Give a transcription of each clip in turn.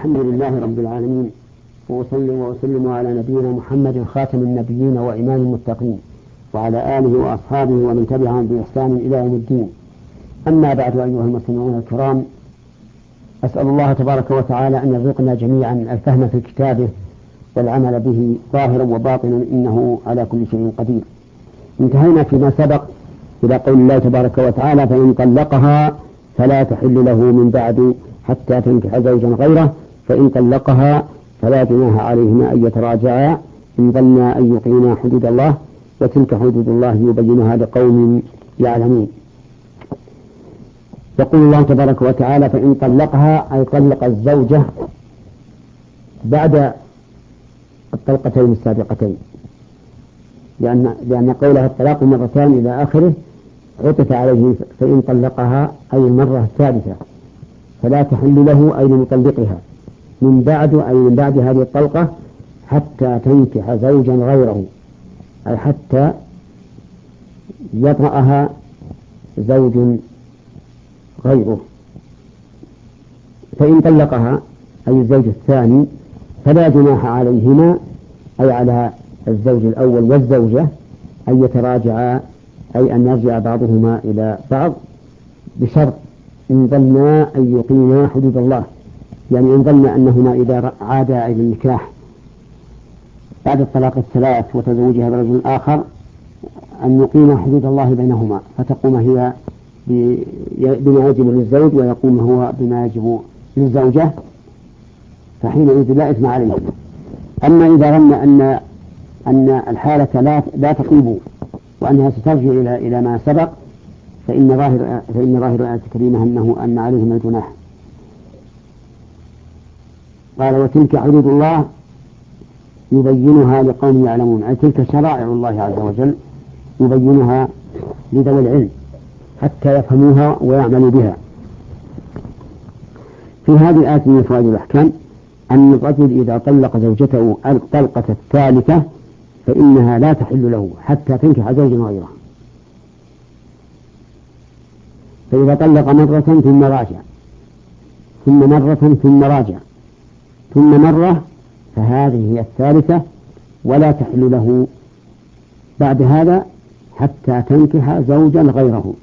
الحمد لله رب العالمين وأصلي وأسلم على نبينا محمد خاتم النبيين وإمام المتقين وعلى آله وأصحابه ومن تبعهم بإحسان إلى يوم الدين. أما بعد أيها المستمعون الكرام أسأل الله تبارك وتعالى أن يرزقنا جميعا الفهم في كتابه والعمل به ظاهرا وباطنا إنه على كل شيء قدير. انتهينا فيما سبق إلى قول الله تبارك وتعالى فإن طلقها فلا تحل له من بعد حتى تنكح زوجا غيره. فإن طلقها فلا جناح عليهما أن يتراجعا. إن ظنا أن يقيما حدود الله وتلك حدود الله يبينها لقوم يعلمون. يقول الله تبارك وتعالى فإن طلقها أي طلق الزوجة بعد الطلقتين السابقتين. لأن لأن قولها الطلاق مرتان إلى آخره عطف عليه فإن طلقها أي المرة الثالثة. فلا تحل له أي لمطلقها من بعد أي من بعد هذه الطلقة حتى تنكح زوجا غيره أي حتى يطأها زوج غيره. فإن طلقها أي الزوج الثاني فلا جناح عليهما أي على الزوج الأول والزوجة أن يتراجعا أي أن يرجع بعضهما إلى بعض بشرط إن ظنا أن يقيما حدود الله. يعني إن ظن أنهما إذا عادا إلى النكاح. بعد الطلاق الثلاث وتزوجها برجل آخر أن يقيم حدود الله بينهما فتقوم هي بما يجب للزوج ويقوم هو بما يجب للزوجة فحينئذ لا إثم عليه أما إذا ظن أن أن الحالة لا لا تطيب وأنها سترجع إلى إلى ما سبق فإن ظاهر فإن ظاهر الآية الكريمة أنه أن عليهما الجناح قال وتلك حدود الله يبينها لقوم يعلمون أي تلك شرائع الله عز وجل يبينها لذوي العلم حتى يفهموها ويعملوا بها. في هذه الآية من فوائد الأحكام أن الرجل إذا طلق زوجته الطلقة الثالثة فإنها لا تحل له حتى تنكح زوجا غيره. فإذا طلق مرة ثم راجع ثم مرة ثم راجع ثم مرة فهذه هي الثالثة ولا تحل له. بعد هذا حتى تنكح زوجا غيره.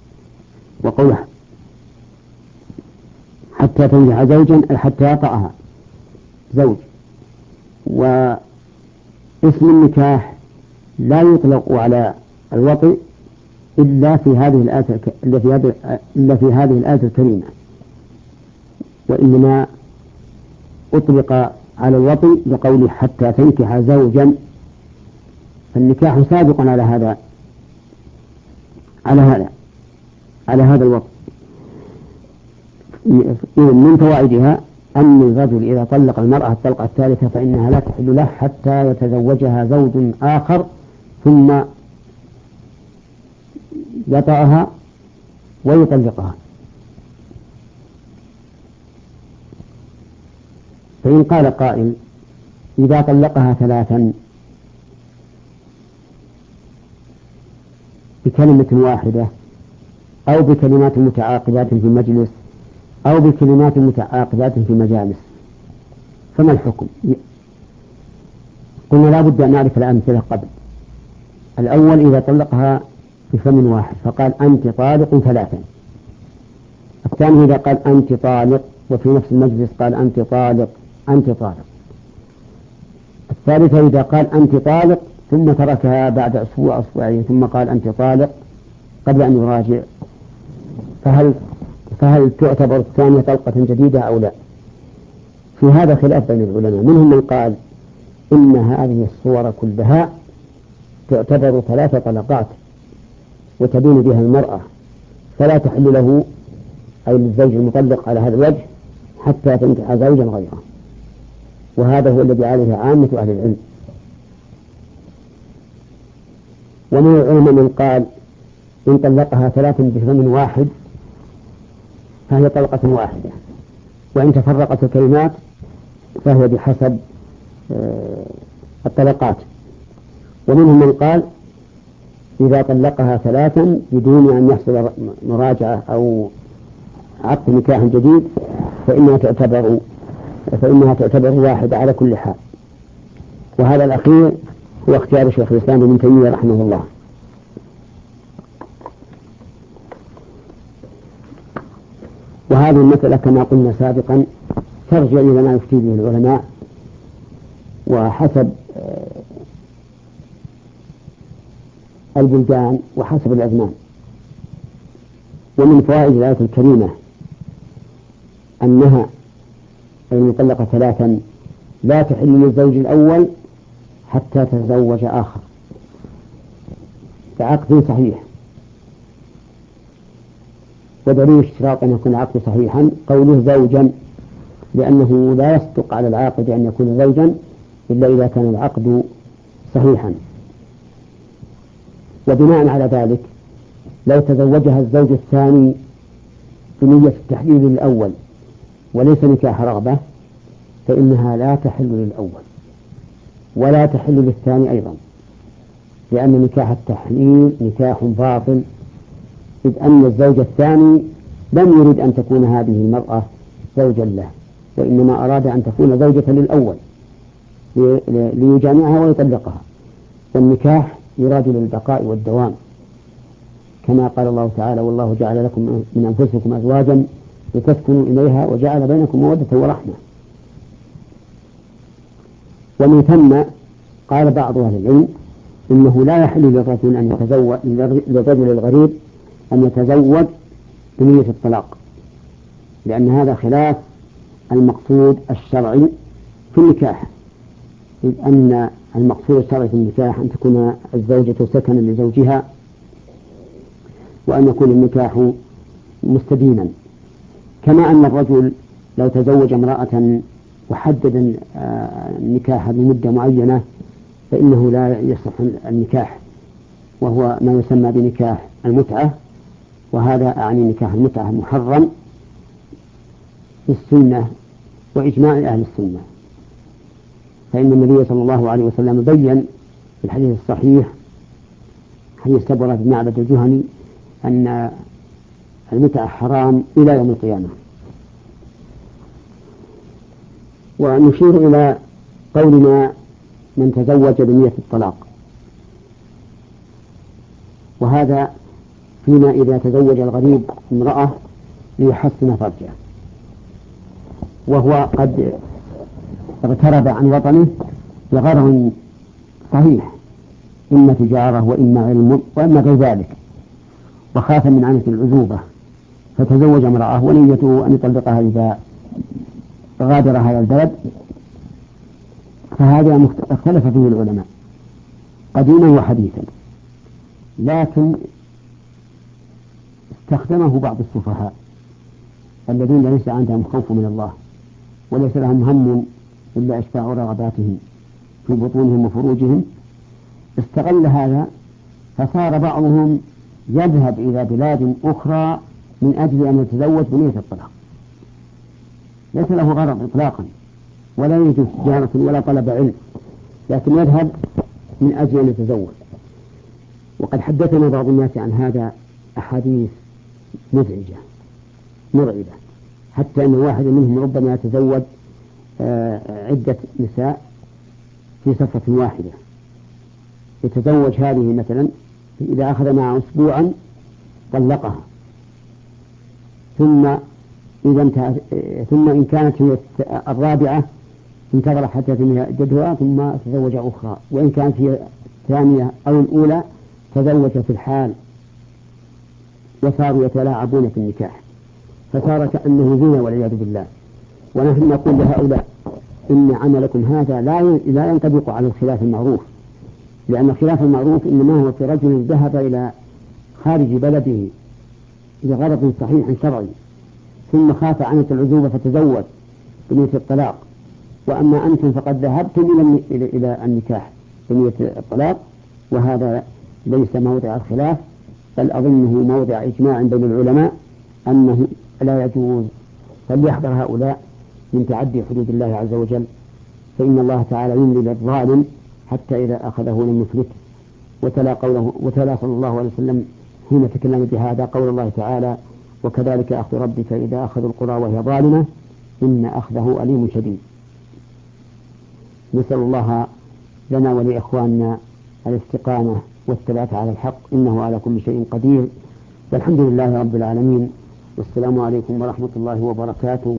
وقوله حتى تنكح زوجا حتى يطأها. زوج. واسم النكاح لا يطلق على الوطئ إلا في هذه الآية إلا في هذه الآية الكريمة. وإنما أطلق على الوطي بقوله حتى تنكح زوجا. فالنكاح سابق على هذا على هذا على هذا الوطي من فوائدها أن الرجل إذا طلق المرأة الطلقة الثالثة فإنها لا تحل له حتى يتزوجها زوج آخر ثم يطأها ويطلقها. فإن قال قائل إذا طلقها ثلاثا بكلمة واحدة أو بكلمات متعاقبات في مجلس أو بكلمات متعاقبات في مجالس فما الحكم؟ قلنا لا بد أن نعرف الأمثلة قبل الأول إذا طلقها بفم واحد فقال أنت طالق ثلاثا الثاني إذا قال أنت طالق وفي نفس المجلس قال أنت طالق أنت طالق. الثالثة إذا قال أنت طالق ثم تركها بعد أسبوع أسبوعين ثم قال أنت طالق قبل أن يراجع فهل فهل تعتبر الثانية طلقة جديدة أو لا؟ في هذا خلاف بين العلماء. منهم من قال إن هذه الصور كلها تعتبر ثلاث طلقات وتبين بها المرأة فلا تحل له أي للزوج المطلق على هذا الوجه حتى تنكح زوجا غيره. وهذا هو الذي عليه عامة أهل العلم. ومن العلماء من قال إن طلقها ثلاث بفم واحد فهي طلقة واحدة وإن تفرقت الكلمات فهي بحسب آه، الطلقات. ومنهم من قال إذا طلقها ثلاثا بدون أن يحصل مراجعة أو عقد نكاح جديد فإنها تعتبر فإنها تعتبر واحدة على كل حال. وهذا الأخير هو اختيار شيخ الإسلام ابن تيمية رحمه الله. وهذه المسألة كما قلنا سابقا ترجع إلى ما يفتي به العلماء وحسب آه، البلدان وحسب الأزمان. ومن فوائد الآية الكريمة أنها المطلقة ثلاثا لا تحل للزوج الأول حتى تتزوج آخر. بعقد صحيح. ودليل اشتراط أن يكون العقد صحيحا قوله زوجا لأنه لا يصدق على العاقد أن يكون زوجا إلا إذا كان العقد صحيحا. وبناء على ذلك لو تزوجها الزوج الثاني بنية التحليل الأول وليس نكاح رغبة فإنها لا تحل للأول ولا تحل للثاني أيضا لأن نكاح التحليل نكاح باطل إذ أن الزوج الثاني لم يرد أن تكون هذه المرأة زوجا له وإنما أراد أن تكون زوجة للأول ليجامعها ويطلقها. والنكاح يراد للبقاء والدوام كما قال الله تعالى والله جعل لكم من أنفسكم أزواجا لتسكنوا إليها وجعل بينكم مودة ورحمة. ومن ثم قال بعض أهل العلم إنه لا يحل للرجل أن يتزوج للرجل الغريب أن يتزوج بنية الطلاق لأن هذا خلاف المقصود الشرعي في النكاح. إذ أن المقصود الشرعي في النكاح أن تكون الزوجة سكنا لزوجها وأن يكون النكاح مستدينا كما أن الرجل لو تزوج امرأة وحدد النكاح بمدة معينة فإنه لا يصح النكاح وهو ما يسمى بنكاح المتعة وهذا أعني نكاح المتعة محرم في السنة وإجماع أهل السنة. فإن النبي صلى الله عليه وسلم بين في الحديث الصحيح حديث سبرة بن معبد الجهني أن المتعة حرام إلى يوم القيامة. ونشير إلى قولنا من تزوج بنية الطلاق. وهذا فيما إذا تزوج الغريب امرأة ليحسن فرجه. وهو قد اغترب عن وطنه بغرض صحيح. إما تجارة وإما علم وإما غير ذلك. وخاف من عنة العزوبة. فتزوج امرأة ونيته أن يطلقها إذا غادر هذا البلد. فهذا اختلف فيه العلماء قديما وحديثا لكن استخدمه بعض السفهاء الذين ليس عندهم خوف من الله وليس لهم هم إلا إشباع رغباتهم في بطونهم وفروجهم. استغل هذا فصار بعضهم يذهب إلى بلاد أخرى من أجل أن يتزوج بنية الطلاق. ليس له غرض إطلاقا ولا يريد تجارة ولا طلب علم لكن يذهب من أجل أن يتزوج. وقد حدثنا بعض الناس عن هذا أحاديث مزعجة مرعبة حتى أن واحد منهم ربما يتزوج آه، عدة نساء في صفة واحدة. يتزوج هذه مثلا إذا أخذ معها أسبوعا طلقها. ثم إذا انتهت ثم إن كانت هي الرابعة انتظر حتى تنهي جدها ثم تزوج أخرى. وإن كانت هي الثانية أو الأولى تزوج في الحال وصاروا يتلاعبون في النكاح. فصار كأنه زنا والعياذ بالله. ونحن نقول لهؤلاء إن عملكم هذا لا لا ينطبق على الخلاف المعروف. لأن الخلاف المعروف إنما هو في رجل ذهب إلى خارج بلده لغرض صحيح شرعي ثم خاف عنة العزوبة فتزوج بنية الطلاق. وأما أنتم فقد ذهبتم إلى إلى النكاح بنية الطلاق وهذا ليس موضع الخلاف بل أظنه موضع إجماع بين العلماء أنه لا يجوز. فليحذر هؤلاء من تعدي حدود الله عز وجل. فإن الله تعالى يملي للظالم حتى إذا أخذه لم يفلته وتلا قوله وتلا صلى الله عليه وسلم حين تكلم بهذا قول الله تعالى وكذلك أخذ ربك إذا أخذ القرى وهي ظالمة إن أخذه أليم شديد. نسأل الله لنا ولإخواننا الاستقامة والثبات على الحق إنه على كل شيء قدير. والحمد لله رب العالمين. والسلام عليكم ورحمة الله وبركاته.